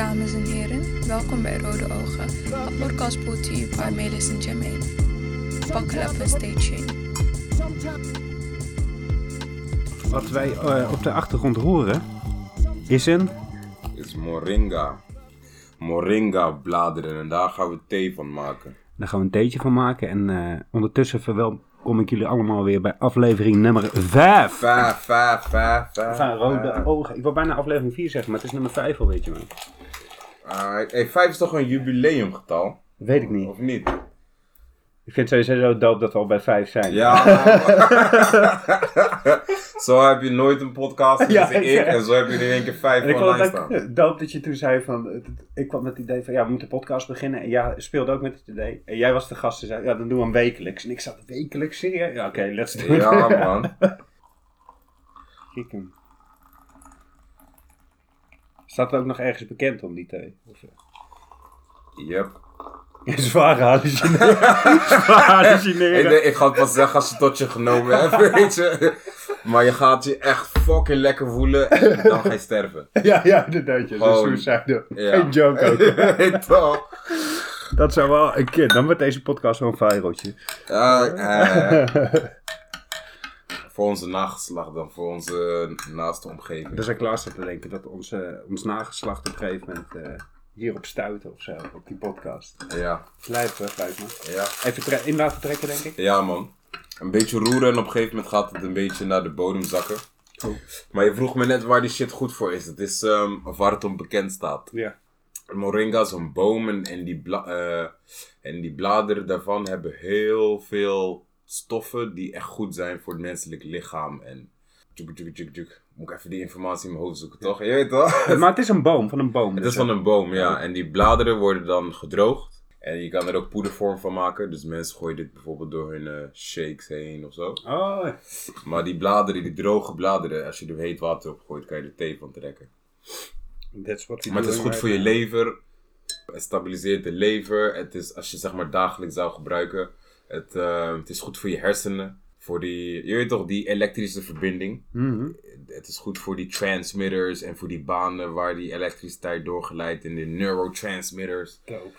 dames en heren. Welkom bij Rode Ogen, een podcast brought to you by Melis en Jermaine. Buckle up and stay tuned. Wat wij eh, op de achtergrond horen is een. is moringa. Moringa bladeren en daar gaan we thee van maken. Daar gaan we een theetje van maken. En eh, ondertussen verwelkom ik jullie allemaal weer bij aflevering nummer 5 Vijf, vijf, vijf, vijf. van Rode Ogen. Ik wil bijna aflevering 4 zeggen, maar het is nummer 5 al, weet je wel. Hey, vijf is toch een jubileumgetal? Weet ik niet. Of niet? Ik vind het sowieso dood dat we al bij 5 zijn. Ja. zo heb je nooit een podcast Ja, gezien ik ja. en zo heb je er in één keer vijf En ik online vond het staan. dood dat je toen zei van... Ik kwam met het idee van, ja, we moeten een podcast beginnen. En jij speelde ook met het idee. En jij was de gast en zei, ja, dan doen we hem wekelijks. En ik zat, wekelijks? Serieus? Ja, oké, let's do it. Ja man. Hem. Staat er ook nog ergens bekend om die thee? Of? Yep. Zware hallucineren. Zware Ik, hallucineren. ik ga het pas zeggen als je tot je genomen weet je. Maar je gaat je echt fucking lekker voelen, dan ga je sterven. Ja, ja, inderdaad. Zo'n Oh. suicide. Ja. Geen joke ook. Toch? Dat zou wel een keer. Dan wordt deze podcast een viraltje. Eh, voor onze nageslacht dan, voor onze naaste omgeving. Dus ik zat te denken dat onze, ons nageslacht op een gegeven moment eh, hierop stuiten of zo. Op die podcast. Ja, Lijp, hè, me. ja. Even in laten trekken, denk ik. ja man. Een beetje roeren en op een gegeven moment gaat het een beetje naar de bodem zakken. Oh. Maar je vroeg me net waar die shit goed voor is. Het is of waar het om bekend staat. Ja. Moringa is een boom en, en, die bla- eh, en die bladeren daarvan hebben heel veel stoffen die echt goed zijn voor het menselijk lichaam. En tjuk, tjuk, tjuk, tjuk. Moet ik even die informatie in mijn hoofd zoeken, toch? Je weet toch? Maar het is een boom, van een boom. Het dus, is van een boom, ja. En die bladeren worden dan gedroogd. En je kan er ook poedervorm van maken. Dus mensen gooien dit bijvoorbeeld door hun eh, shakes heen of zo. Oh, Maar die bladeren, die droge bladeren, als je er heet water op gooit, kan je er thee van trekken. that's what Maar het is goed voor je lever. Het stabiliseert de lever. Het is, als je zeg maar dagelijks zou gebruiken. Het, eh, het is goed voor je hersenen. Voor die, je weet toch, die elektrische verbinding. Mhm. Het is goed voor die transmitters en voor die banen waar die elektriciteit doorgeleid in de neurotransmitters. Dope.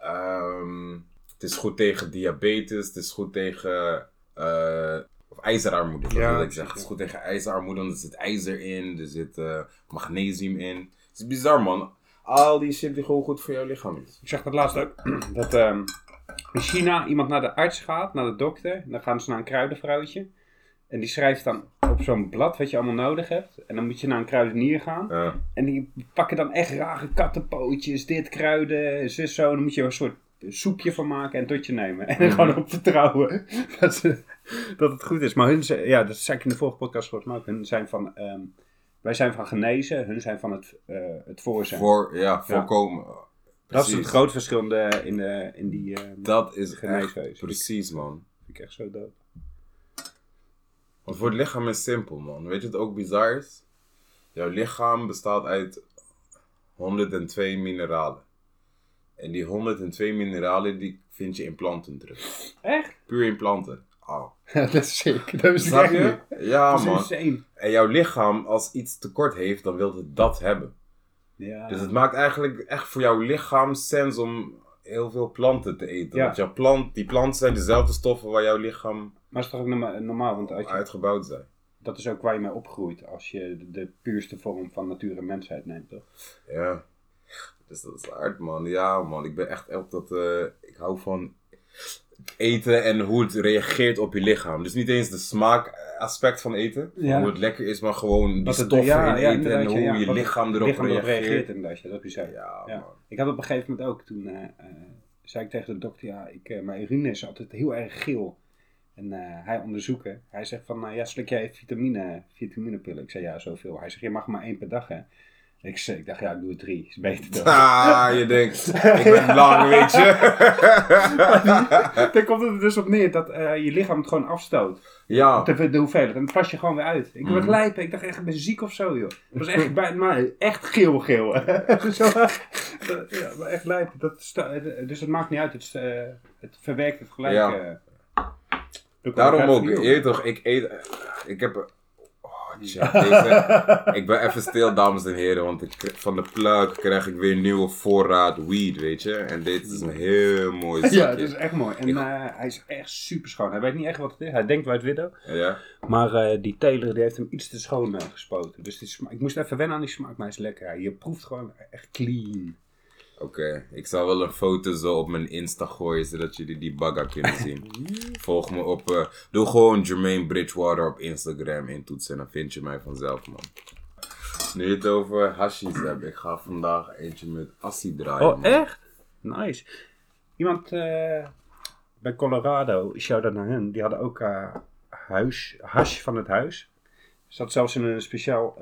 Ehm, het is goed tegen diabetes. Het is goed tegen eh, of ijzerarmoede. Dat Ja, wil ik zeggen. Het is goed tegen ijzerarmoede, want er zit ijzer in. Er zit eh, magnesium in. Het is bizar, man. Al die shit die gewoon goed voor jouw lichaam is. Ik zag dat laatst ook. Dat ehm, in China iemand naar de arts gaat, naar de dokter. En dan gaan ze naar een kruidenvrouwtje. En die schrijft dan op zo'n blad wat je allemaal nodig hebt. En dan moet je naar een kruidenier gaan. Ja. En die pakken dan echt rare kattenpootjes, dit kruiden, zus zo. En dan moet je er een soort soepje van maken en tot je nemen. En gewoon op vertrouwen dat, ze, dat het goed is. Maar hun, ja, dat zei ik in de vorige podcast volgens mij ook. Hun zijn van, ehm, wij zijn van genezen, hun zijn van het, eh het voorzijn. Voor, ja, voorkomen. Dat is het groot verschil in, de, in, de, in die eh Dat is echt, precies, man. vind ik echt zo dood. Want voor het lichaam is simpel, man. Weet je wat ook bizar is? Jouw lichaam bestaat uit 102 mineralen. En die 102 mineralen die vind je in planten terug. Echt? Puur in planten. Oh. dat is sick. Dat is Snap echt je? niet. Ja, Dat is man. insane. En jouw lichaam, als iets tekort heeft, dan wil het dat hebben. Ja. Dus het maakt eigenlijk echt voor jouw lichaam sens om heel veel planten te eten. Ja. Want jouw plant, die planten zijn dezelfde stoffen waar jouw lichaam Maar is toch ook norma- normaal, want als je, uitgebouwd zijn. dat is ook waar je mee opgroeit als je de, de puurste vorm van natuur en mensheid neemt, toch? Ja. Dus dat is hard, man. Ja, man. Ik ben echt op dat... eh, ik hou van eten en hoe het reageert op je lichaam. Dus niet eens de smaakaspect van eten. Ja. Hoe het lekker is, maar gewoon die Wat het- stoffen ja, in ja, eten en hoe je lichaam erop lichaam erop reageert. reageert inderdaad, dat Ja. man. Ik had op een gegeven moment ook, toen eh, eh, zei ik tegen de dokter, ja, ik, eh, mijn urine is altijd heel erg geel. En eh, hij onderzoeken, hij zegt van, ja, slik jij vitamine, vitaminepillen? Ik zei, ja, zoveel. Hij zegt, je mag maar één per dag, hè. Ik, ik dacht, ja, ik doe het drie, is beter toch? Ah, je denkt, ik ben lang, weet je. Daar komt het dus op neer dat eh, je lichaam het gewoon afstoot. ja, De, de hoeveelheid. En dan plas je gewoon weer uit. Ik werd Mhm. lijpen. Ik dacht echt, ik ben ziek of zo, joh. Het was echt, bij, maar echt geel, geel. Zo, ja, maar echt lijpen. Dat dus het maakt niet uit. Het, eh, het verwerkt het gelijk. Ja. eh. Daarom ook. Je toch, ik eet... Ik heb... deze. ik ben even stil, dames en heren, want ik, van de plug krijg ik weer een nieuwe voorraad weed, weet je. En dit is een heel mooi zakje. Ja, het is echt mooi. En Ik- eh, hij is echt super schoon. Hij weet niet echt wat het is. Hij denkt White Widow. Ja? Maar eh, die teler die heeft hem iets te schoon eh, gespoten. Dus die sma- ik moest even wennen aan die smaak, maar hij is lekker. Je proeft gewoon echt clean. Oké, ik zal wel een foto zo op mijn Insta gooien, zodat jullie die bagga kunnen zien. Volg me op, eh, doe gewoon Jermaine Bridgewater op Instagram intoetsen en dan vind je mij vanzelf, man. Nu je het over hashis hebt, ik ga vandaag eentje met Assie draaien, Oh, man. echt? Nice. Iemand eh, bij Colorado, shout-out naar hen, die hadden ook eh, huis, hash van het huis. Zat zelfs in een speciaal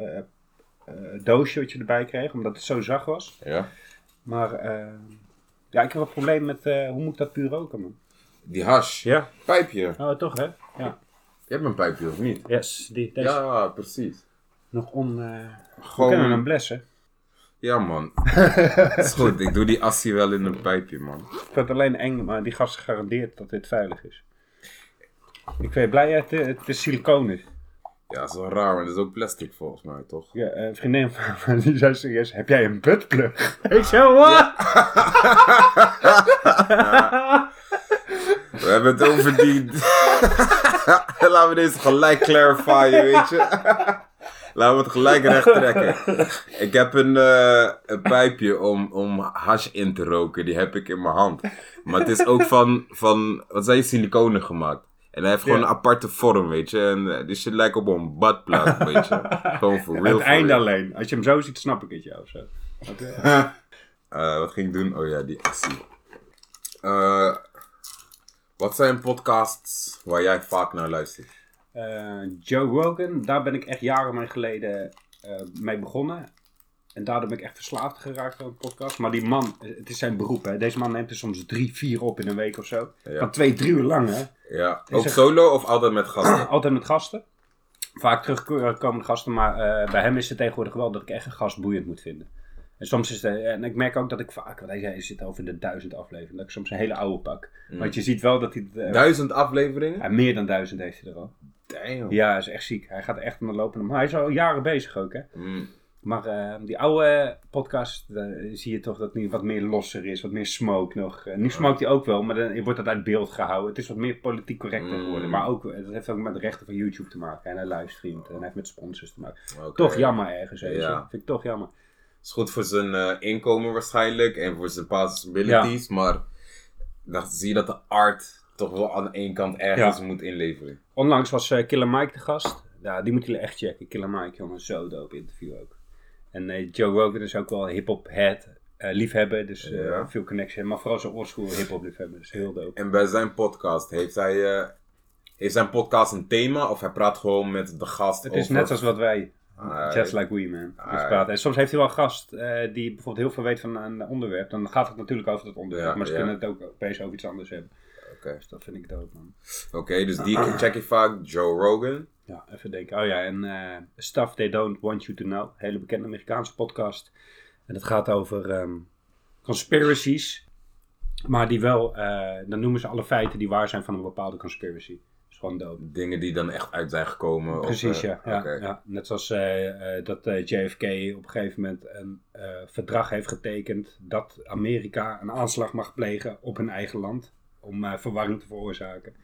doosje wat je erbij kreeg, omdat het zo zacht was. Ja? Maar eh, ja, ik heb een probleem met hoe moet ik dat puur roken, man? Die hash. Ja. Pijpje. Oh, toch hè? Ja. Je hebt een pijpje of niet? Yes, die, deze. Ja, precies. Nog on... eh we Gewoon- kunnen hem blessen. Ja, man. is goed, ik doe die Assie wel in een pijpje, man. Ik vind het alleen eng, maar die gast garandeert dat dit veilig is. Ik ben blij dat het, het is silicoon is. Ja, dat is wel raar, maar dat is ook plastic volgens mij, toch? Ja, eh, een vriendin van die zei serieus, heb jij een buttplug? Ik zo, wat? We hebben het over die. Laten we deze gelijk clarifyen, weet je. Laten we het gelijk recht trekken. Ik heb een, eh, een pijpje om, om hash in te roken. Die heb ik in mijn hand. Maar het is ook van, van wat zijn je, siliconen gemaakt. En hij heeft gewoon Ja. een aparte vorm, weet je. En eh, die shit lijkt op een badplug, weet je. Gewoon voor real. het einde alleen. Als je hem zo ziet, snap ik het jou of zo. Oké. Eh, wat ging ik doen? Oh ja, die actie. Eh, wat zijn podcasts waar jij vaak naar luistert? Eh, Joe Rogan, daar ben ik echt jaren mee geleden eh, mee begonnen. En daardoor ben ik echt verslaafd geraakt aan een podcast. Maar die man, het is zijn beroep hè. Deze man neemt er soms drie, vier op in een week of zo. Ja. Van twee, drie uur lang hè. Ja, ook solo of altijd met gasten? Altijd met gasten. Vaak terugkomende gasten, maar eh, bij hem is het tegenwoordig wel dat ik echt een gast boeiend moet vinden. En soms is het, en ik merk ook dat ik vaak, want hij zei, zit over de duizend afleveringen, dat ik soms een hele oude pak. Mm. Want je ziet wel dat hij, eh, Duizend afleveringen? ja, meer dan duizend heeft hij er al. Damn. Ja, hij is echt ziek. Hij gaat echt aan de lopende, maar hij is al jaren bezig ook hè. Mm. Maar eh, die oude podcast, eh, zie je toch dat het nu wat meer losser is, wat meer smoke nog. Nu smoke hij ook wel, maar dan wordt dat uit beeld gehouden. Het is wat meer politiek correct Mm. geworden. Maar ook, eh, dat heeft ook met de rechten van YouTube te maken. En hij livestreamt en hij heeft met sponsors te maken. Toch jammer ergens. Ja. zo. Vind ik toch jammer. Is goed voor zijn eh, inkomen waarschijnlijk en voor zijn possibilities, maar dan zie je dat de art toch wel aan één kant ergens moet inleveren. Onlangs was eh, Killer Mike de gast. Ja, die moeten jullie echt checken. Killer Mike, jongen, zo dope interview ook. En eh, Joe Rogan is ook wel hip-hop head, eh, liefhebber, dus eh, Ja. veel connection. Maar vooral zo'n oldschool hip-hop liefhebber, dus heel dope. En bij zijn podcast, heeft hij, heeft zijn podcast een thema of hij praat gewoon met de gast Het is over... net zoals wat wij. Just like we, man. Dus. En soms heeft hij wel een gast die bijvoorbeeld heel veel weet van een onderwerp. Dan gaat het natuurlijk over dat onderwerp. Ja, maar ze ja. kunnen het ook opeens over iets anders hebben. Oké, Dus dat vind ik dope, man. Oké, dus die check je vaak. Joe Rogan. Ja, even denken. Oh ja, en eh Stuff They Don't Want You To Know. Hele bekende Amerikaanse podcast. En het gaat over ehm, conspiracies. Maar die wel, eh, dan noemen ze alle feiten die waar zijn van een bepaalde conspiracy. Dat is gewoon dope. Dingen die dan echt uit zijn gekomen. of, Precies, eh, ja. ja. Net zoals dat JFK op een gegeven moment een verdrag heeft getekend dat Amerika een aanslag mag plegen op hun eigen land. Om verwarring te veroorzaken.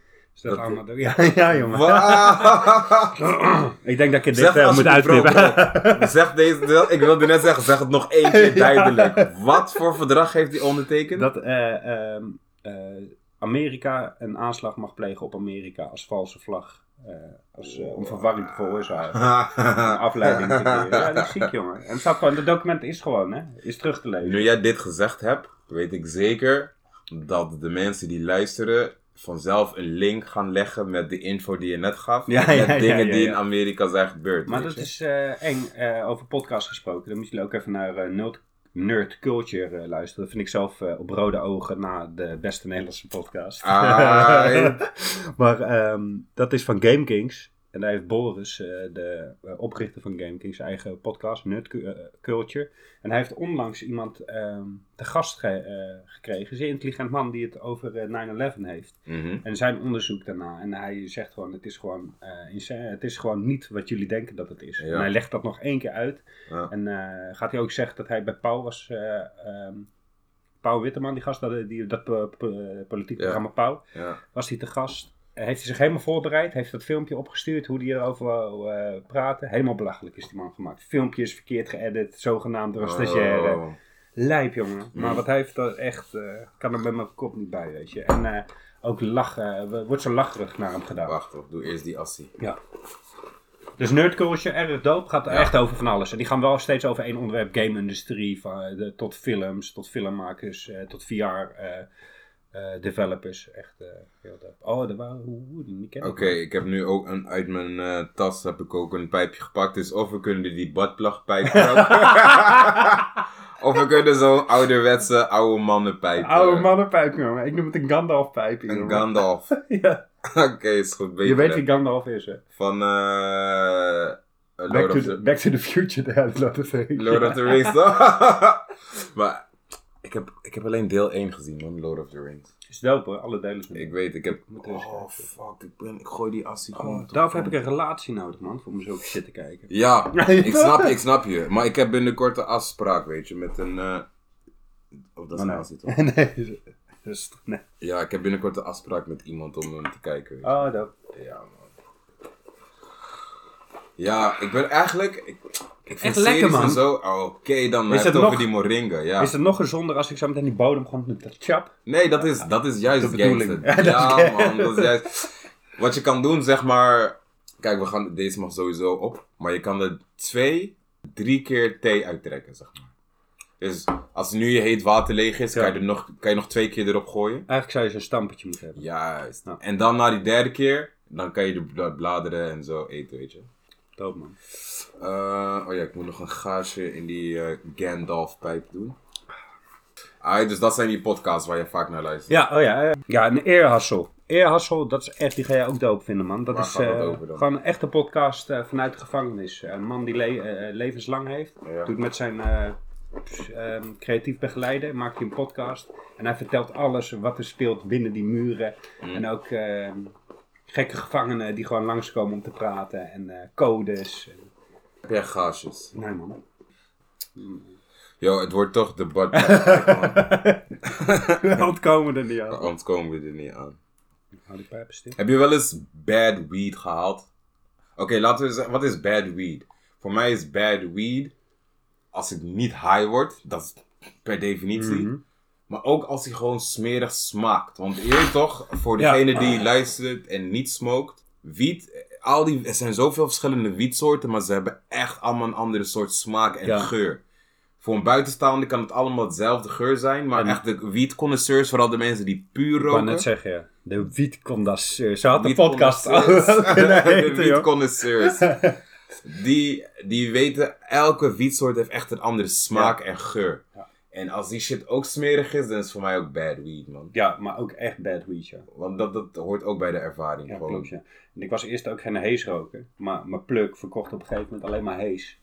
Dat, allemaal... Ja, ja, jongen. Ik denk dat ik dit eh, moet uitknippen. zeg deze, ik wilde net zeggen, zeg het nog één keer duidelijk. Wat voor verdrag heeft hij ondertekend? dat eh, ehm, eh, Amerika een aanslag mag plegen op Amerika als valse vlag. als, om verwarring te veroorzaken. Afleiding te creëren. Ja, dat is ziek, jongen. En het gewoon, het document is gewoon, hè. Is terug te lezen. Nu jij dit gezegd hebt, weet ik zeker dat de mensen die luisteren vanzelf een link gaan leggen met de info die je net gaf. Ja, met ja, dingen ja, die in Amerika zijn gebeurd. Maar dat je. is eh, eng, eh, over podcast gesproken. Dan moeten jullie ook even naar eh, Nerd, Nerd Culture luisteren. Dat vind ik zelf op rode ogen na de beste Nederlandse podcast. Ah, maar ehm, dat is van Game Kings. En daar heeft Boris, eh, de eh, oprichter van GameKing, zijn eigen podcast, Nerd Cu- eh, Culture. En hij heeft onlangs iemand ehm, te gast ge- gekregen, een zeer intelligent man die het over eh, 9-11 heeft. Mhm. En zijn onderzoek daarna. En hij zegt gewoon, het is gewoon, het is gewoon niet wat jullie denken dat het is. Ja. En hij legt dat nog één keer uit. Ja. En gaat hij ook zeggen dat hij bij Pauw was, eh ehm, Pauw Witteman, die gast, dat, die, dat po- politiek Ja. programma Pauw, was hij te gast. Heeft hij zich helemaal voorbereid, heeft dat filmpje opgestuurd, hoe hij erover wou eh, praten. Helemaal belachelijk is die man gemaakt. Filmpjes verkeerd geëdit, zogenaamd door een stagiaire. Oh. Lijp, jongen. Maar wat hij heeft, dat echt, eh, kan er bij mijn kop niet bij, weet je. En eh, ook lachen, wordt zo lacherig naar hem gedaan. Wacht op, doe eerst die assie. Ja. Dus nerdculture, erg dope, gaat er Ja. echt over van alles. En die gaan wel steeds over één onderwerp, game-industrie, tot films, tot filmmakers, eh, tot VR-developers. echt eh, heel dope. Oh, dat waren, hoe, hoe, die niet kennen. Oké, ik heb nu ook een, uit mijn eh, tas heb ik ook een pijpje gepakt. Dus of we kunnen die badplagpijp gebruiken. of we kunnen zo'n ouderwetse oude mannenpijp. eh, Oude mannenpijp, jongen. Ik noem het een Gandalf-pijp. Een jongen. Gandalf. ja. Oké, is goed. Beter, Je weet wie Gandalf is, hè? Van eh Back to, of the, the, Back to the Future, ja, Lord of the Rings. Lord of the Rings. maar ik heb, ik heb alleen deel 1 gezien, man. Lord of the Rings. Is dope, hoor. Alle delen zijn Ik weet, ik heb... Oh, fuck. Ik, ben, ik gooi die assie gewoon... Oh, de daarvoor heb ik een relatie nodig, man, voor me zo shit te kijken. Ja, ik snap, ik snap je. Maar ik heb binnenkort een afspraak, weet je, met een... eh Of dat is Oh, een nee. assie, toch? nee, dat nee. Ja, ik heb binnenkort een afspraak met iemand om hem te kijken. weet je. Oh, dope. Ja, man. Ja, ik ben eigenlijk... Ik, ik vind Echt lekker, man. zo... oh, Oké, dan Is heb je het het over nog- die moringa, ja. Is het nog gezonder als ik zo meteen die bodem gewoon met dat chap? Nee, dat is, dat is juist De bedoeling. gangster. Ja, man, dat is juist... Wat je kan doen, zeg maar... Kijk, we gaan, deze mag sowieso op. Maar je kan er twee, drie keer thee uittrekken, zeg maar. Dus als nu je heet water leeg is, Ja. kan, je er nog, kan je nog twee keer erop gooien. Eigenlijk zou je zo'n stampertje moeten hebben. Juist. Ja. En dan na die derde keer, dan kan je de bla- bladeren en zo eten, weet je. Man. Eh, oh ja, ik moet nog een gaasje in die eh Gandalf-pijp doen. Ah, dus dat zijn die podcasts waar je vaak naar luistert. Ja, oh ja. eh, ja, een eerhassel. Eerhassel, dat is echt, die ga jij ook dope vinden, man. Dat Waar is dat eh, gewoon een echte podcast vanuit de gevangenis. Een man die le- levenslang heeft. Ja. Doet met zijn eh, ehm, creatief begeleider, maakt hij een podcast. En hij vertelt alles wat er speelt binnen die muren. Mm. En ook ehm, gekke gevangenen die gewoon langskomen om te praten. En eh, codes. Gaasjes? Nee, man. Yo, het wordt toch debat. We ontkomen er niet aan. We er niet aan. Hou die pijpen stil. Heb je wel eens bad weed gehaald? Oké, laten we zeggen, wat is bad weed? Voor mij is bad weed als ik niet high word, dat is per definitie. Mhm. Maar ook als hij gewoon smerig smaakt. Want eer toch, voor degene die luistert en niet smoked, wiet, al die, er zijn zoveel verschillende wietsoorten, maar ze hebben echt allemaal een andere soort smaak en Ja. geur. Voor een buitenstaander kan het allemaal hetzelfde geur zijn, maar En- echt de wietconnoisseurs, vooral de mensen die puur Ik wou roken. net zeggen, ja. De wietcondasseur. Ze had een Wietconnoisseurs. podcast kunnen de wietconnoisseurs. Die, die weten, elke wietsoort heeft echt een andere smaak en geur. Ja. En als die shit ook smerig is, dan is het voor mij ook bad weed, man. Ja, maar ook echt bad weed, ja. Want dat, dat hoort ook bij de ervaring. Ja, gewoon. klopt, ja. En ik was eerst ook geen heesroker. Maar mijn pluk verkocht op een gegeven moment alleen maar hees.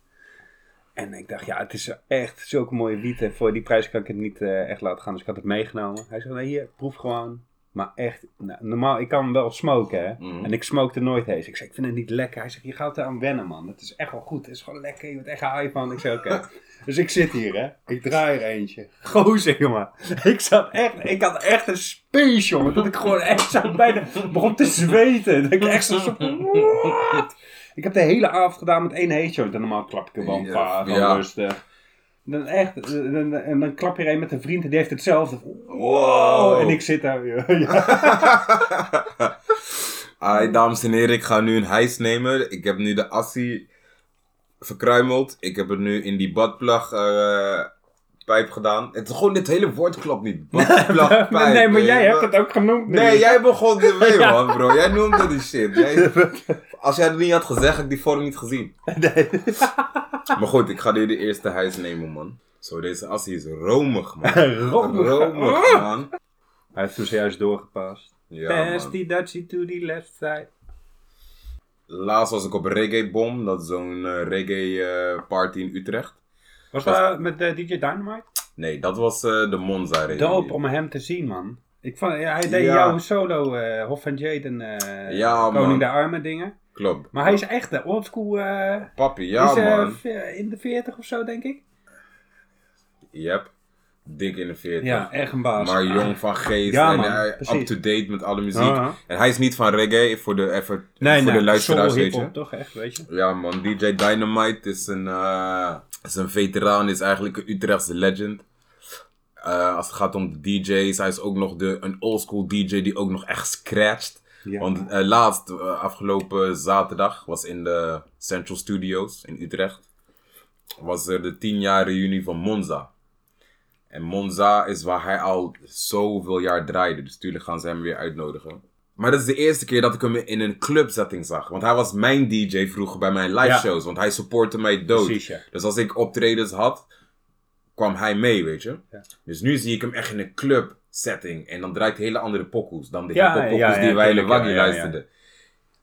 En ik dacht, ja, het is echt zulke mooie wiet. En voor die prijs kan ik het niet eh, echt laten gaan. Dus ik had het meegenomen. Hij zei, nee, hier, proef gewoon. Maar echt, nou, normaal, ik kan wel smoken, hè. Mhm. En ik smokte nooit hees. Ik zei, ik vind het niet lekker. Hij zegt, je gaat eraan wennen, man. Het is echt wel goed. Het is gewoon lekker. Je wordt echt high van. Ik zei, oké. dus ik zit hier, hè. Ik draai er eentje. Gozer, jongen. Ik zat echt, ik had echt een space, jongen. Dat ik gewoon echt zo bijna begon te zweten. Dat ik echt zo... What? Ik heb de hele avond gedaan met één heesje. En normaal klap ik er wel een paar, ja. rustig. Dan echt, dan- en dan klap je er een met een vriend en die heeft hetzelfde. Wow. En ik zit daar weer. Ja. Ai, dames en heren, ik ga nu een hijs nemen. Ik heb nu de assie verkruimeld. Ik heb het nu in die badplug eh, pijp gedaan. Het gewoon dit hele woord klopt niet. Nee, maar jij hebt het ook genoemd. nu. Nee, jij begon ermee, Ja. man, bro. Jij noemde die shit. Jij- als jij het niet had gezegd, had ik die vorm niet gezien. Nee. Maar goed, ik ga nu de eerste hijs nemen, man. Zo, deze assie is romig, man. Romig. Romig, man. Hij heeft hem zojuist doorgepast. Ja, Pass man. die Dutchie to the left side. laatst was ik op Reggae Bomb. Dat is zo'n eh, reggae eh, party in Utrecht. Was dat met eh, DJ Dynamite? Nee, dat was eh, de Monza reunie. Doop om hem te zien, man. Ik vond, ja, hij deed Ja. jouw solo, eh Hof van Jaden, Ja, Koning man. de Armen dingen. Klopt. Maar hij is echt de oldschool, Papi, ja is, man. in de 40 of zo, denk ik. Yep. Dik in de 40. Ja, echt een baas. Maar jong van geest Ja, en man, eh, up-to-date met alle muziek. En hij is niet van reggae, voor de, even, Nee, voor nee, de luisteraars, weet je. toch echt, weet je. Ja man, DJ Dynamite is een, eh, is een veteraan, is eigenlijk een Utrechtse legend. Eh, als het gaat om de DJ's, hij is ook nog de, een oldschool DJ die ook nog echt scratcht. Ja. Want laatst, afgelopen zaterdag, was in de Central Studios in Utrecht, was er de 10 jaar reunie van Monza. En Monza is waar hij al zoveel jaar draaide, dus tuurlijk gaan ze hem weer uitnodigen. Maar dat is de eerste keer dat ik hem in een clubsetting zag. Want hij was mijn DJ vroeger bij mijn live Ja. shows, want hij supportte mij dood. Precies, ja. Dus als ik optredens had, kwam hij mee, weet je. Ja. Dus nu zie ik hem echt in een club setting. En dan draait hij hele andere pokoes dan de Ja, hip-hop pokoes die wij in de Waggy luisterden.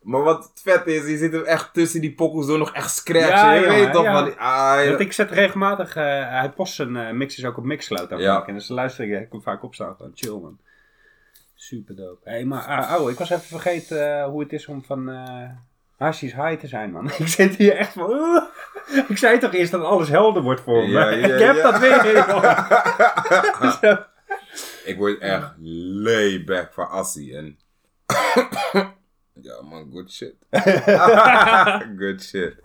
Maar wat vet is, je zit hem echt tussen die pokoes door nog echt scratchen. Ja, je weet toch? ja. Die, ah, Want ik zet regelmatig, eh, hij post zijn eh, mixes ook op Mixcloud. Ja. En dus luister ik, ik kom vaak opstaan van chill man. Super dope. Hé, maar ah, ouwe, ik was even vergeten eh, hoe het is om van eh Hashi's high te zijn man. ik zit hier echt van, ik zei toch eerst dat alles helder wordt voor me. Ja, ik heb ja. dat weer. Zo. Ik word echt layback van Assie. En... ja man, good shit. good shit.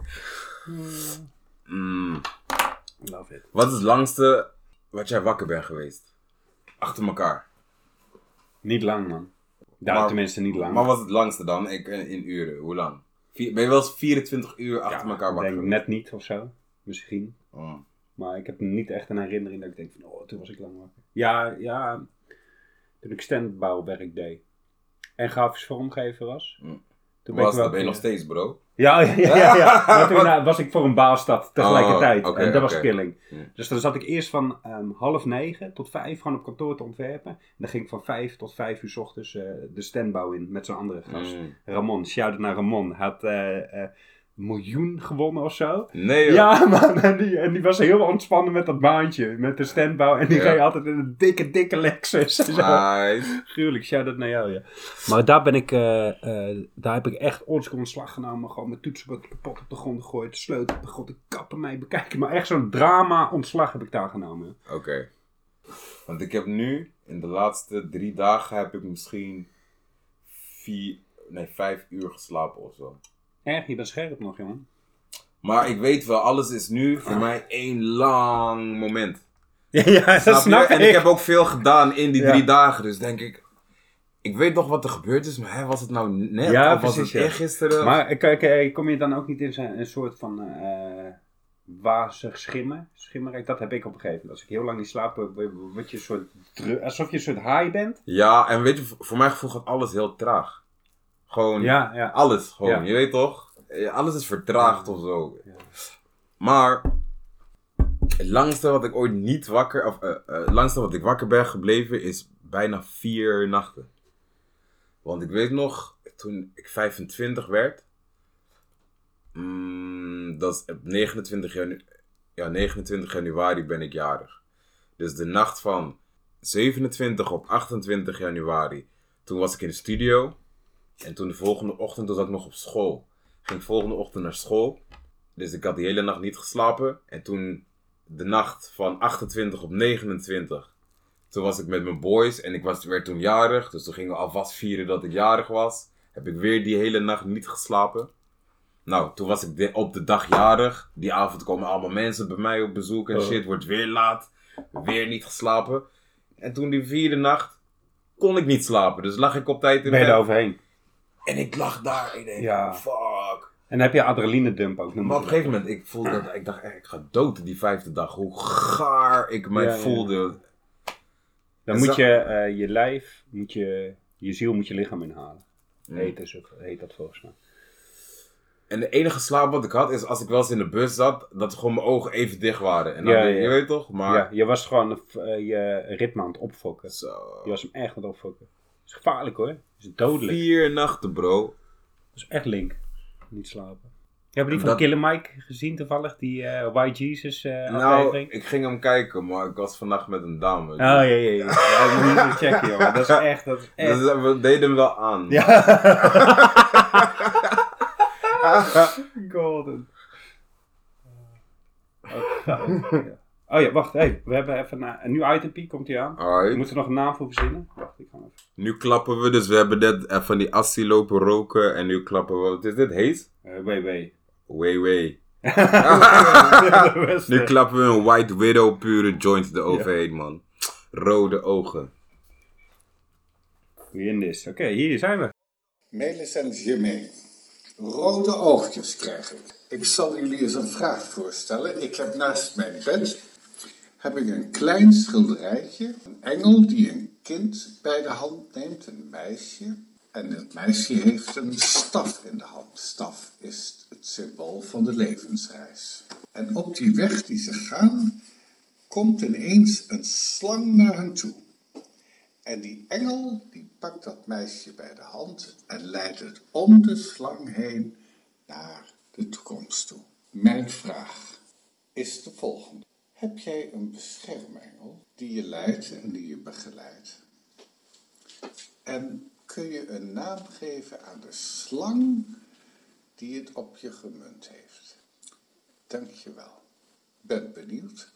Mm. Love it. Wat is het langste wat jij wakker bent geweest? Achter elkaar. Niet lang man. Ja, Maar- tenminste niet lang. Maar wat is het langste dan? Ik, eh, in uren, hoe lang? Vier- ben je wel eens 24 uur achter Ja, elkaar ik wakker denk net niet of zo. Misschien. Oh. Maar ik heb niet echt een herinnering dat ik denk van, oh, toen was ik lang wakker. Ja, ja, toen ik standbouwwerk deed en grafisch vormgever was. Mm. Toen Was, ik wel- dat ben je nog steeds, bro. Ja, ja, ja. ja, ja. Maar toen eh, was ik voor een baalstad tegelijkertijd. Oh, en dat was killing. Dus dan zat ik eerst van ehm, half negen tot vijf gewoon op kantoor te ontwerpen. En dan ging ik van vijf tot vijf uur 's ochtends eh, de standbouw in met zo'n andere gast. Mm. Ramon, shout-out naar Ramon. Had eh, miljoen gewonnen of zo. Nee, joh. Ja, man. En die, en die was heel ontspannen met dat baantje. Met de standbouw. En die Ja. Reed altijd in een dikke, dikke Lexus. En zo. Nice. Gruwelijk, shout-out naar jou, ja. Maar daar ben ik... eh, eh, daar heb ik echt oldschool ontslag genomen. Gewoon mijn toetsenbord kapot op de grond gegooid. De sleutel op de grond. De kappen mij bekijken. Maar echt zo'n drama ontslag heb ik daar genomen. Oké. Want ik heb nu, in de laatste drie dagen, heb ik misschien vier, nee, vijf uur geslapen of zo. Erg, je bent scherp nog, jongen. Maar ik weet wel, alles is nu voor mij één lang moment. Ja, ja dat Snap snap En ik heb ook veel gedaan in die Ja. drie dagen. Dus denk ik, ik weet nog wat er gebeurd is, maar hè, was het nou net Ja, of was precies, het ja. eergisteren? Maar kijk, eh, kom je dan ook niet in zo'n- een soort van eh wazig schimmen? Schimmerijk, dat heb ik op een gegeven moment. Als ik heel lang niet slaap, word je een soort alsof je een soort high bent. Ja, en weet je, voor voor mijn gevoel gaat alles heel traag. Gewoon, Ja, ja. alles gewoon, Ja. je weet toch? Eh, Alles is vertraagd of zo. Maar, het langste wat ik ooit niet wakker, of eh, eh, het langste wat ik wakker ben gebleven is bijna vier nachten. Want ik weet nog, toen ik 25 werd, mm, dat is op 29, janu ja, 29 januari ben ik jarig. Dus de nacht van 27 op 28 januari, toen was ik in de studio. En toen de volgende ochtend, toen zat ik nog op school. Ging volgende ochtend naar school. Dus ik had die hele nacht niet geslapen. En toen de nacht van 28 op 29. Toen was ik met mijn boys en ik was, werd toen jarig. Dus toen gingen we alvast vieren dat ik jarig was. Heb ik weer die hele nacht niet geslapen. Nou, toen was ik de- op de dag jarig. Die avond komen allemaal mensen bij mij op bezoek en Oh. shit. Wordt weer laat. Weer niet geslapen. En toen die vierde nacht kon ik niet slapen. Dus lag ik op tijd in Ben je bed. er overheen? En ik lag daar. Ik denk, Ja. fuck. En dan heb je adrenaline dump ook. Maar op een gegeven moment, ik voelde dat, ik dacht echt, ik ga dood die vijfde dag. Hoe gaar ik mij Ja, voelde. Dan En moet zo- je eh, je lijf, moet je, je ziel moet je lichaam inhalen. Mm. Heet, is heet dat volgens mij. En de enige slaap wat ik had, is als ik wel eens in de bus zat, dat gewoon mijn ogen even dicht waren. En dan, Ja, denk- ja. je weet toch? Maar, Ja, je was gewoon eh, je ritme aan het opfokken. zo. Je was hem echt aan het opfokken. Dat is gevaarlijk hoor. Is dodelijk. Vier nachten, bro. Dat is echt link. niet slapen. Heb je die van Dat- Killer Mike gezien toevallig? Die eh White Jesus eh Nou, aflevering? ik ging hem kijken, maar ik was vannaag met een dame. Oh ja, ja, ja. ja moet niet checken, joh. Dat is echt, dat is echt. Dus we deden hem wel aan. Ja. Golden. Oh ja, wacht, hey, we hebben even een, een nieuw itempie, komt hij aan. We Alright. moeten er nog een naam voor verzinnen. Wacht, ik. Nu klappen we, dus we hebben net van die assie lopen roken. En nu klappen we, wat is dit? Heet? Eh wee wee. Way, way. Ja, beste. Nu klappen we een White Widow pure joint eroverheen, man. Rode ogen. Wie in this? Oké, hier zijn we. Melis en Germain. Rode oogjes krijg ik. Ik zal jullie eens een vraag voorstellen. Ik heb naast mijn bed heb ik een klein schilderijtje. Een engel die een kind bij de hand neemt, een meisje. En het meisje heeft een staf in de hand. Staf is het symbool van de levensreis. En op die weg die ze gaan, komt ineens een slang naar hen toe. En die engel die pakt dat meisje bij de hand en leidt het om de slang heen naar de toekomst toe. Mijn vraag is de volgende. Heb jij een beschermengel die je leidt en die je begeleidt? En kun je een naam geven aan de slang die het op je gemunt heeft? Dank je wel. Ben benieuwd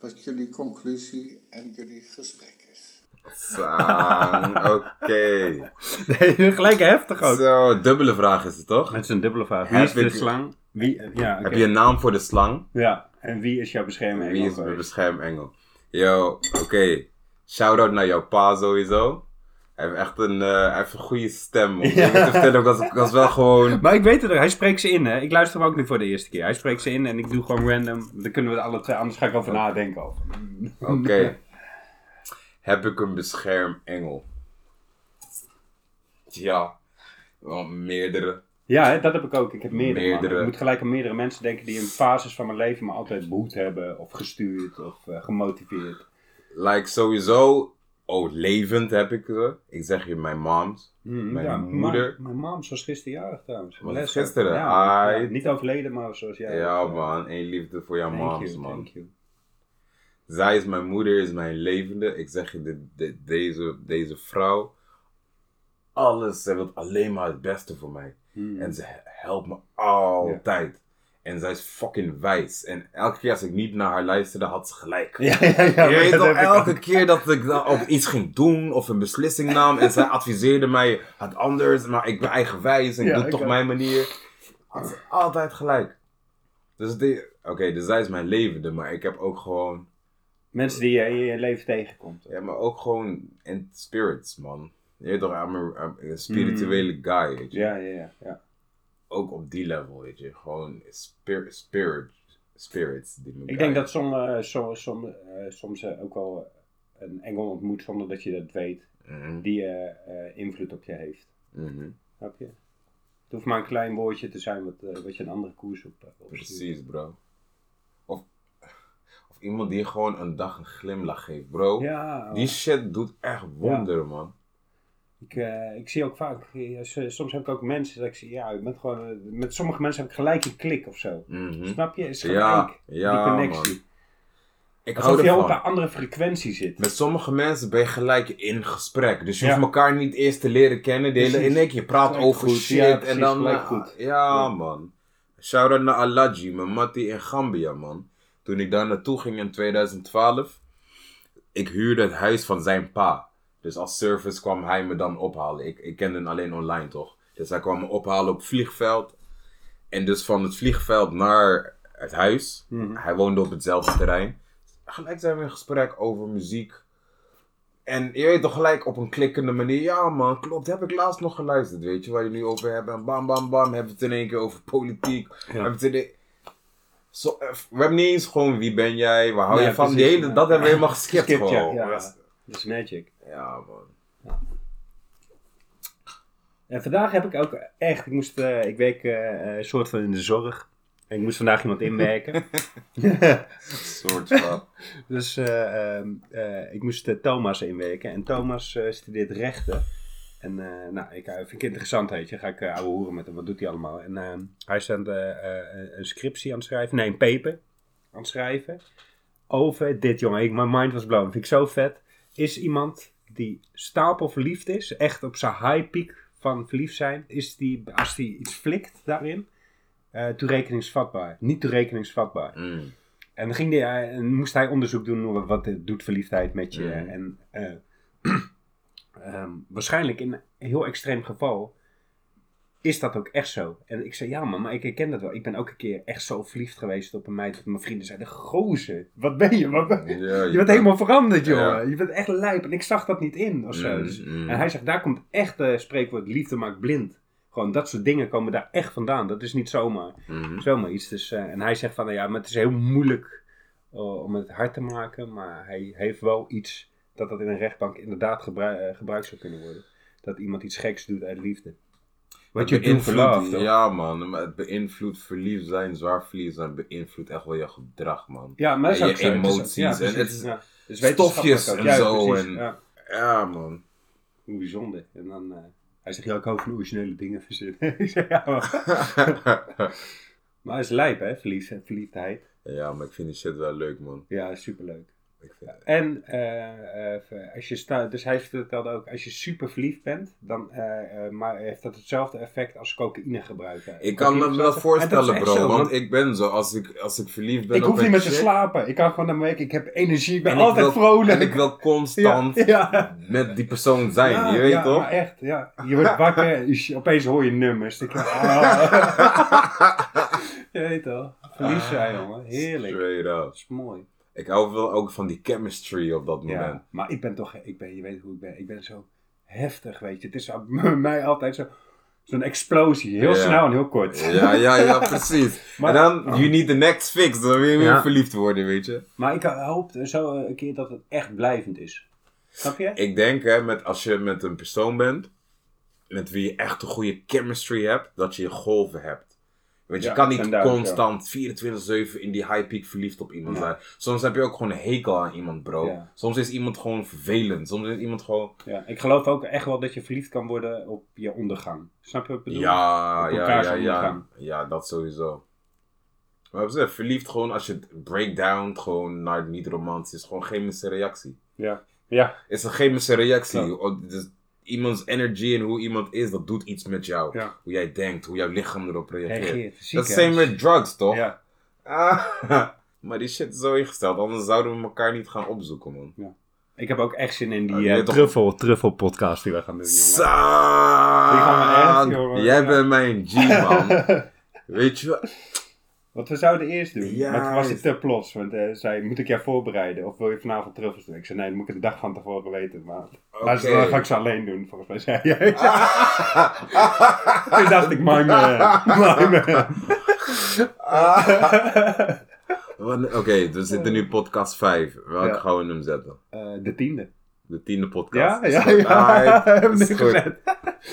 wat jullie conclusie en jullie gesprek is. Zang, oké. Nee, gelijk heftig ook. Zo, dubbele vraag is het toch? Het is een dubbele vraag. Wie Heb is de ik- slang? Wie, ja, Heb je een naam voor de slang? Ja, en wie is jouw bescherming? Wie is mijn beschermengel? Yo, oké. Shout-out naar jouw pa sowieso. Hij heeft echt een, eh, hij heeft een goede stem. Om te vertellen. Ik was, ik was wel gewoon... Maar ik weet het, hij spreekt ze in, hè. Ik luister hem ook nu voor de eerste keer. Hij spreekt ze in en ik doe gewoon random. Dan kunnen we alle twee, anders ga ik over nadenken. Oké. Heb ik een beschermengel? Ja. Wel meerdere. Ja, hè, dat heb ik ook. Ik heb meerdere. Meerdere. Ik moet gelijk aan meerdere mensen denken die in fases van mijn leven me altijd behoed hebben. Of gestuurd of eh, gemotiveerd. Like sowieso... Oh, levend heb ik ze. Ik zeg je, mijn moms. Mm, Mijn ja, moeder. ma- Mijn mam was gisteren jarig trouwens. Was gisteren? Ja, niet overleden, maar zoals jij. Ja, was, eh, man. Eén liefde voor jouw moms, you, man. thank you. Zij is mijn moeder, is mijn levende. Ik zeg je, de, de- deze, deze vrouw. Alles, zij wil alleen maar het beste voor mij. Hmm. En ze helpt me altijd. En zij is fucking wijs. En elke keer als ik niet naar haar luisterde, had ze gelijk. Ja, ja, ja. je weet toch, ik elke ook. keer dat ik dan op iets ging doen of een beslissing nam en zij adviseerde mij het anders, maar ik ben eigenwijs en ik doe ik toch ook. mijn manier. Had ze altijd gelijk. Dus oké, dus zij is mijn levende, maar ik heb ook gewoon, Mensen die je in je leven tegenkomt. ja, maar ook gewoon in spirits, man. Je weet toch, I'm a- I'm spirituele guy, weet je. Ja, ja, ja. ja. Ook op die level, weet je. Gewoon spirit, spirit, spirits. Die me Ik denk dat som, eh, som, som, eh, soms eh, ook wel een engel ontmoet zonder dat je dat weet, Mhm, die invloed op je heeft. Snap je? Het hoeft maar een klein woordje te zijn wat, wat je een andere koers op, opstuurt. Precies, bro. Of, of iemand die gewoon een dag een glimlach geeft, bro. Ja, Die shit doet echt wonderen, man. Ik, eh, ik zie ook vaak, eh, soms heb ik ook mensen dat ik zie, ja, ben gewoon, eh, met sommige mensen heb ik gelijk een klik of zo. Mhm. Snap je? Is gelijk Ja, die connectie. man. Ik Alsof je op een andere frequentie zit. Met sommige mensen ben je gelijk in gesprek. Dus je Ja. hoeft elkaar niet eerst te leren kennen. De hele, in één keer je praat Gelijk over goed. shit. Ja, en dan. gelijk goed. Ja, Ja. man. Shout-out naar Alaji, mijn mattie in Gambia, man. Toen ik daar naartoe ging in 2012. Ik huurde het huis van zijn pa. Dus als service kwam hij me dan ophalen. Ik, ik kende hem alleen online, toch? Dus hij kwam me ophalen op het vliegveld. En dus van het vliegveld naar het huis. Mhm. Hij woonde op hetzelfde terrein. Gelijk zijn we in gesprek over muziek. En je weet toch gelijk op een klikkende manier. Ja man, klopt. Heb ik laatst nog geluisterd. Weet je waar je nu over hebt. En bam bam bam. Hebben we het in één keer over politiek. Hebben we het in één- Zo, eh, we hebben niet eens gewoon wie ben jij. Waar hou Nee, je van. precies, Die hele, ja. dat hebben we helemaal geskipt ja, gewoon. ja. Ja, Dat is magic. Man. En vandaag heb ik ook echt, ik moest, eh, ik werk eh, eh, soort van in de zorg. En ik moest vandaag iemand inwerken. Soort van. dus eh, ehm, eh, ik moest Thomas inwerken. En Thomas studeert rechten. En nou, ik vind het interessant, weet je. Ga ik ouwe hoeren met hem. Wat doet hij allemaal? En eh, hij is aan een scriptie aan het schrijven. Nee, een paper aan het schrijven. Over dit, jongen. Ik, mijn mind was blown. Vind ik zo vet. Is iemand die stapel verliefd is. Echt op zijn high peak van verliefd zijn. Is die, als die iets flikt daarin. eh toerekeningsvatbaar. Niet toerekeningsvatbaar. Mm. En dan ging die, hij- en moest hij onderzoek doen hoe- wat doet verliefdheid met je. Mhm. En eh, ehm, waarschijnlijk in een heel extreem geval is dat ook echt zo. En ik zei, ja man, maar ik herken dat wel. Ik ben ook een keer echt zo verliefd geweest op een meid. Dat mijn vrienden zeiden, gozer, wat ben je? Wat ben je? Ja, Je bent helemaal veranderd. Ja. Je bent echt lijp. En ik zag dat niet in, of zo. Mm, Dus- mm. En hij zegt, daar komt echt het spreekwoord liefde maakt blind. Gewoon dat soort dingen komen daar echt vandaan. Dat is niet zomaar Mhm. zomaar iets. Dus, eh, en hij zegt van, nou ja, maar het is heel moeilijk eh, om het hard te maken. Maar hij heeft wel iets dat dat in een rechtbank inderdaad gebruik, eh, gebruikt zou kunnen worden. Dat iemand iets geks doet uit liefde. Wat je Het beïnvloedt-? Ja, man. Maar het beïnvloedt verliefd zijn, zwaar verliefd zijn, beïnvloedt echt wel je gedrag, man. Ja, maar dat is En ook je zo. Het is- emoties ja, en precies, het is ja. Dus stofjes ook. en Ja, zo precies, en- ja. Ja, man. Hoe bijzonder. En dan, eh, hij zegt, ja, ik hou van originele dingen verzinnen. ik zeg, ja, maar... maar het is lijp, hè, verliefd, verliefdheid. ja, maar ik vind die shit wel leuk, man. Ja, superleuk. Ik vind, En eh, eh, als je staat, dus hij vertelde ook, als je super verliefd bent, dan eh, maar heeft dat hetzelfde effect als cocaïne gebruiken. ik kan me dat voorstellen, bro. zo, want ik ben zo, als ik, als ik verliefd ben ik hoef niet meer te slapen. Ik kan gewoon een week, ik heb energie, ik ben en ik altijd wil- vrolijk. En ik wil constant Ja, ja. met die persoon zijn, Ja, je weet ja, toch? maar echt, ja. Je wordt wakker, opeens hoor je nummers. Je, ah. je weet toch, verlies zijn, jongen. Heerlijk. Straight up. Dat is mooi. Ik hou wel ook van die chemistry op dat moment. Ja, maar ik ben toch, ik ben, je weet hoe ik ben, ik ben zo heftig, weet je. Het is bij mij altijd zo, zo'n explosie, heel Ja. snel en heel kort. Ja, ja, ja, precies. Maar- en dan, you need the next fix. Dan wil je weer Ja. verliefd worden, weet je. Maar ik hoop zo een keer dat het echt blijvend is. Snap je? Ik denk, hè, met, als je met een persoon bent, met wie je echt een goede chemistry hebt, dat je je golven hebt. Want je Ja, kan niet constant 24-7 in die high peak verliefd op iemand Ja. zijn. Soms heb je ook gewoon een hekel aan iemand, bro. Ja. Soms is iemand gewoon vervelend. Soms is iemand gewoon... Ja, ik geloof ook echt wel dat je verliefd kan worden op je ondergang. Snap je wat ik bedoel? Ja, ja, ja, ja. Ja, dat sowieso. Maar op zich, verliefd gewoon als je breakdown gewoon naar het niet romantisch is. Gewoon chemische reactie. Ja. Ja. is een chemische reactie. Klopt. Iemands energy en hoe iemand is, dat doet iets met jou. Ja. Hoe jij denkt, hoe jouw lichaam erop reageert. Dat same met drugs, toch? Ja. Ah, maar die shit is zo ingesteld, anders zouden we elkaar niet gaan opzoeken, man. Ik heb ook echt zin in die toch- truffel, truffel podcast die we gaan doen, jongen. Die gaan we echt, jongen. Jij Ja. bent mijn G, man. Weet je Wat we zouden eerst doen. Ja, maar toen was het te plots. Want hij zei, moet ik jou voorbereiden? Of wil je vanavond truffels doen? Ik zei, nee, dan moet ik het de dag van tevoren weten. Maar maar Oké. dan ga ik ze alleen doen, volgens mij. zei jij. Toen dacht ik, my man. My man. Wanneer- Oké, we zitten nu podcast 5. Welke Ja. gaan we hem zetten? Eh, de tiende. De tiende podcast. Ja, ja, ja. Is Dat goed.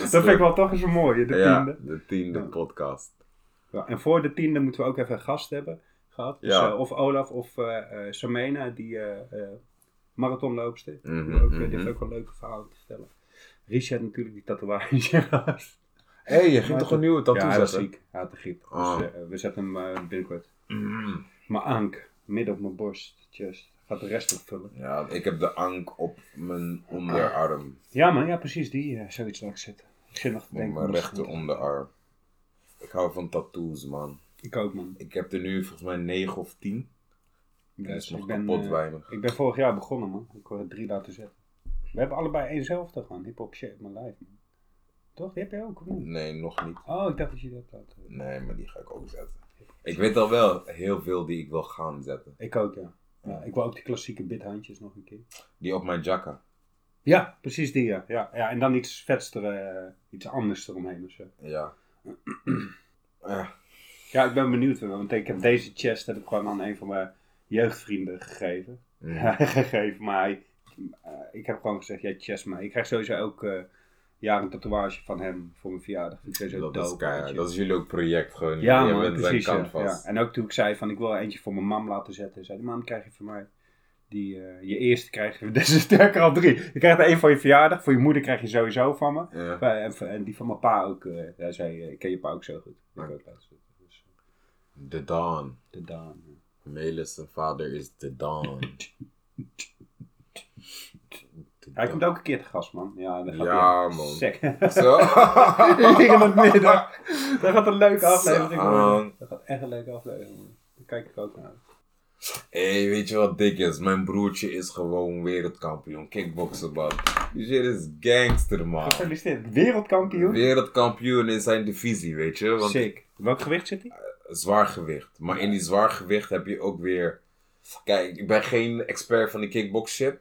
vind ik wel toch eens een mooie, de Ja, tiende. de tiende podcast. Ja, en voor de tiende moeten we ook even een gast hebben gehad. Dus, Ja. eh, of Olaf of eh, Samena, die marathonloopster. Mhm, die, ook, die mhm. heeft ook wel leuke verhalen te vertellen. Richard natuurlijk, die tatoeage. Hé, hey, je ging Maar toch een nieuwe tattoo Ja, hij was zetten? ziek. Hij had de griep. Oh. Dus we zetten hem binnenkort. Mm. Mijn ank, midden op mijn borst, chest. Gaat de rest opvullen. Ja, ik heb de ank op mijn onderarm. Ja man, ja precies, die eh, zoiets laat ik zetten. Ik zit nog te Op denken. mijn hoe dat rechter onderarm. Ik hou van tattoos, man. Ik ook man. Ik heb er nu volgens mij 9 of 10. Dat is nog ik ben, kapot eh, weinig. Ik ben vorig jaar begonnen, man. Ik wil er drie laten zetten. We hebben allebei éénzelfde gewoon. Hip-hop shit, mijn life, man. Toch? Die heb je ook, of niet? Nee, nog niet. Oh, ik dacht dat je dat had. Nee, maar die ga ik ook zetten. Ik weet al wel heel veel die ik wil gaan zetten. Ik ook, ja. ja. Ik wil ook die klassieke bithandjes nog een keer. Die op mijn jacka. Ja, precies die, ja. Ja, ja en dan iets vetster, eh, iets anders eromheen of zo. Ja. Ja, ik ben benieuwd. Want ik heb deze chest heb ik gewoon aan een van mijn jeugdvrienden gegeven. mm. gegeven, maar hij, eh, ik heb gewoon gezegd, jij chest maar. Ik krijg sowieso ook eh jaar een tatoeage van hem voor mijn verjaardag. Vind ik dat is dope, je. Dat is jullie ook project gewoon. Ja, man, precies. zijn Ja, kant vast. ja. En ook toen ik zei van ik wil eentje voor mijn mam laten zetten, zei die man krijg je van mij Die, eh, je eerste krijg je, dus sterker al drie. Je krijgt er één voor je verjaardag, voor je moeder krijg je sowieso van me. Ja. Eh, En, en die van mijn pa ook. hij zei, ik ken je pa ook zo goed. Ook. Dus, The Dawn. de. Melis zijn vader is The Dawn. Hij Dawn. komt ook een keer te gast, man. Ja, dan gaat Ja, man. Sek. Zo. In het middag. Dat gaat een leuke aflevering worden. Dat gaat echt een leuke aflevering worden. Daar kijk ik ook naar. Hé, weet je wat dik is? Mijn broertje is gewoon wereldkampioen. Kickboksen, man. Die shit is gangster, man. Gefeliciteerd. Wereldkampioen. Wereldkampioen in zijn divisie, weet je? Want Sick. Welk gewicht zit hij? zwaar gewicht. Maar in die zwaar gewicht heb je ook weer... Kijk, ik ben geen expert van die kickbox shit.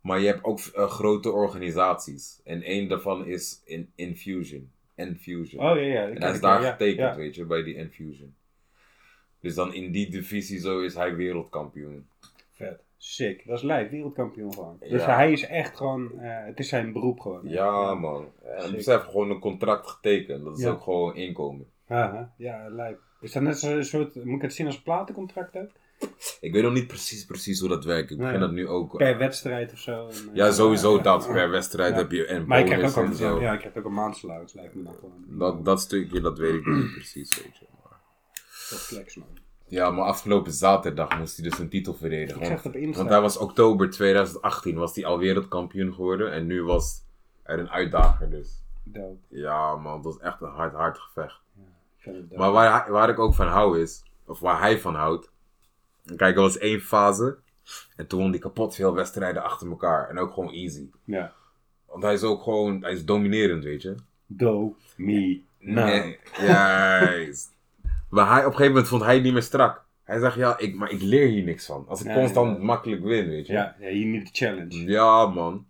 Maar je hebt ook eh, grote organisaties. En één daarvan is in Infusion. Infusion. Oh ja, ja. dat en hij is daar ja. getekend, Ja. weet je, bij die Infusion. Dus dan in die divisie zo is hij wereldkampioen. Vet. Sick. Dat is lijf. Wereldkampioen gewoon. Dus Ja. hij is echt gewoon... eh, het is zijn beroep gewoon. Ja, man. En Sick. besef gewoon een contract getekend. Dat is Ja. ook gewoon inkomen. Aha. Ja, lijf. Is dat net zo'n soort... Moet ik het zien als platencontract ook? Ik weet nog niet precies, precies hoe dat werkt. Ik begin Nee. dat nu ook. Per wedstrijd of zo? En, eh, Ja, sowieso ja. dat. Per wedstrijd Ja. heb je en Maar ook en al, zo. ja, je krijgt ook een maandsalaris, lijkt me dan gewoon. Dat, dat stukje, dat weet ik niet precies, weet je. Dat flex, man. Ja, maar afgelopen zaterdag moest hij dus een titel verdedigen. Ik Want, het hij was oktober 2018, was hij al wereldkampioen geworden. En nu was er een uitdager dus. Dope. Ja man, dat was echt een hard, hard gevecht. Ik vind het dope. Maar waar, waar ik ook van hou is, of waar hij van houdt. Kijk, er was één fase. En toen won hij kapot veel wedstrijden achter elkaar. En ook gewoon easy. Ja. Want hij is ook gewoon, hij is dominerend, weet je. Do, me, now. Nee, juist. Maar hij, op een gegeven moment vond hij het niet meer strak. Hij zegt, ja, ik, maar ik leer hier niks van. Als ik Ja, constant ja. makkelijk win, weet je. Ja, ja, you need a challenge. Ja, man.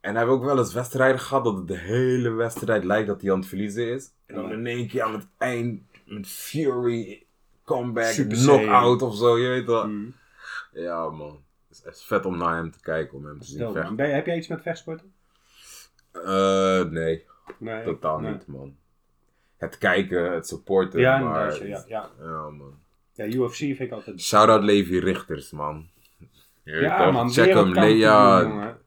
En hij heeft ook wel eens wedstrijden gehad dat het de hele wedstrijd lijkt dat hij aan het verliezen is. En dan in één keer aan het eind met Fury, comeback, Super knockout of zo, je weet wel. Mm. Ja, man. Het is echt vet om naar hem te kijken, om hem te zien vechten. heb jij iets met vechtsporten? Eh, nee, Nee. totaal Nee. niet, man. Het kijken, het supporten, Ja, maar... inderdaad, ja, ja. Ja, man. Ja, UFC vind ik altijd... Shout-out Levi Richters, man. Je Ja, man, Check hem. Le- wereldkampioen, ja, jongen.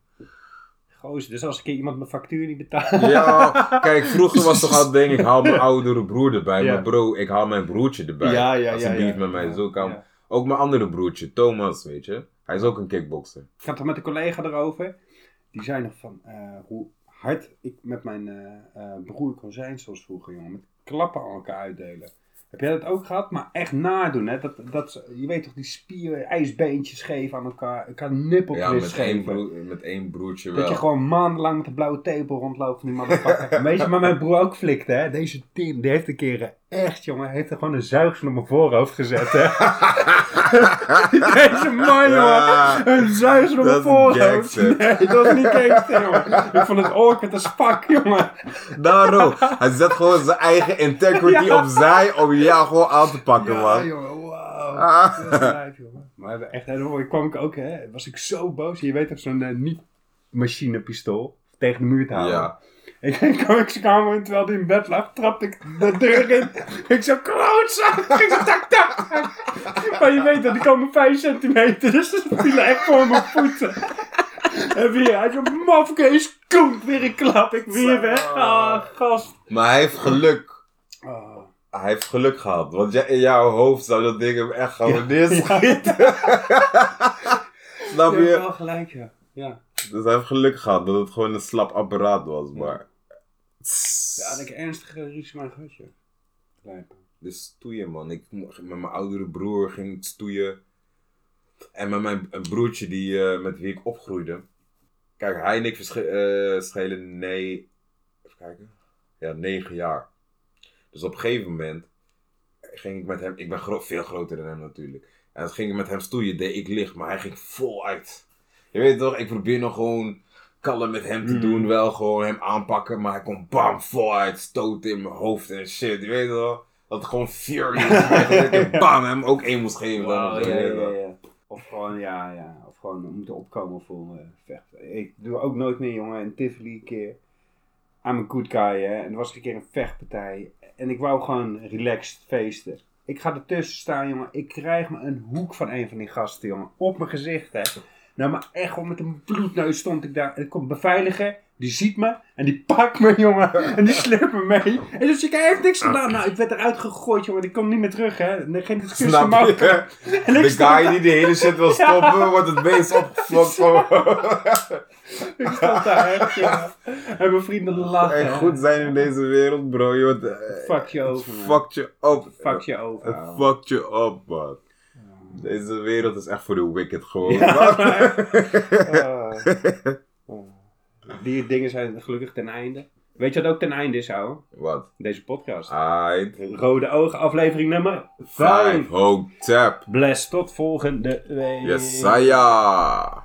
Gozer, dus als keer iemand mijn factuur niet betaalt... Ja, kijk, vroeger was toch al ding, ik haal mijn oudere broer erbij. Ja. Maar bro, ik haal mijn broertje erbij. Ja, ja, ja, Alsjeblieft ja. met mij, zo kan. Ook mijn andere broertje, Thomas, weet je. Hij is ook een kickbokser. Ik had het met een collega erover. Die zei nog van eh, hoe hard ik met mijn eh, eh, broer kon zijn zoals vroeger, jongen. Met klappen aan elkaar uitdelen. Heb jij dat ook gehad? Maar echt nadoen, hè? Dat, dat, je weet toch, die spieren, ijsbeentjes geven aan elkaar. Elkaar nippeltjes Ja, met één, geven. broer, met één broertje Dat je wel. gewoon maandenlang met de blauwe tepel rondloopt van die motherfucker. Weet je, maar mijn broer ook flikte, hè. Deze team, die heeft een keer echt, jongen, heeft er gewoon een zuigsel op mijn voorhoofd gezet, hè. Deze man, Ja. jongen. Een zuigsel op mijn voorhoofd. Nee, dat was niet gangster, jongen. Ik vond het awkward als fuck, jongen. Daarom, hij zet gewoon zijn eigen integrity Ja. opzij om jou gewoon aan te pakken, Ja, man. jongen, wauw. Ah. Dat is lijf, jongen. Maar echt, helemaal, kwam ik ook, hè. Was ik zo boos. Je weet toch, zo'n eh, niet-machinepistool tegen de muur te houden. Ja. Ik zijn kamer in terwijl hij in bed lag, trapte ik de deur in. ik zo klootzak, ik zo tak tak. Maar je weet dat, die komen 5 centimeter, dus ze vielen echt voor mijn voeten. En weer, hij zo mafkees, koek, weer een klap, ik weer weg. Ah, gast. Maar hij heeft geluk. Ah. Hij heeft geluk gehad. Want in jouw hoofd zou dat ding hem echt gewoon neerschieten. Snap Je hebt je? wel gelijk, ja. Ja, Dus hij heeft geluk gehad dat het gewoon een slap apparaat was, maar... ja dat ik ernstige ruzie mijn. Lijp. Dus stoeien, man. Ik, met mijn oudere broer ging stoeien. En met mijn broertje die, eh, met wie ik opgroeide. Kijk, hij en ik eh, schelen, nee... Even kijken. Ja, negen jaar. Dus op een gegeven moment ging ik met hem... Ik ben veel groter dan hem natuurlijk. En dan ging ik met hem stoeien, deed ik licht. Maar hij ging voluit. Je weet toch, ik probeer nog gewoon kalm met hem te Mhm. doen. Wel gewoon hem aanpakken. Maar hij komt bam, voluit. Stoten in mijn hoofd en shit. Je weet toch? Dat het gewoon fury is. Dat ik bam, hem ook één moest geven. dan of ja, ja, ja. Gewoon, ja, ja. Of gewoon moeten opkomen voor eh, vechten. Ik doe ook nooit meer, jongen. In Tivoli een keer. I'm a good guy, hè. En er was een keer een vechtpartij. En ik wou gewoon relaxed feesten. Ik ga ertussen staan, jongen. Ik krijg me een hoek van een van die gasten, jongen. Op mijn gezicht, hè. Nou, maar echt gewoon met een bloedneus stond ik daar. En er komt beveiliger, die ziet me en die pakt me, jongen. En die slept me mee. En dus ik hij heeft niks gedaan. Nou, ik werd eruit gegooid, jongen. Ik kom niet meer terug, hè. Geen discussie Snap? En ik De guy die de hele shit wil stoppen, wordt het beest opgeflokt. van- Ik stond daar echt, jongen. En mijn vrienden lachen. Hey, goed zijn in deze wereld, bro. Je wordt, eh, Fuck je over, man. fuckt je op. Fuck je over. Ouwe. fuckt je op, man. Deze wereld is echt voor de wicked gewoon. Ja. Ah. Oh. Die dingen zijn gelukkig ten einde. Weet je wat ook ten einde is, ouwe? Wat? Deze podcast. Aight. Rode Ogen, aflevering nummer Vijf. 5. Hoog tap. Bless, tot volgende week. Yes, saya.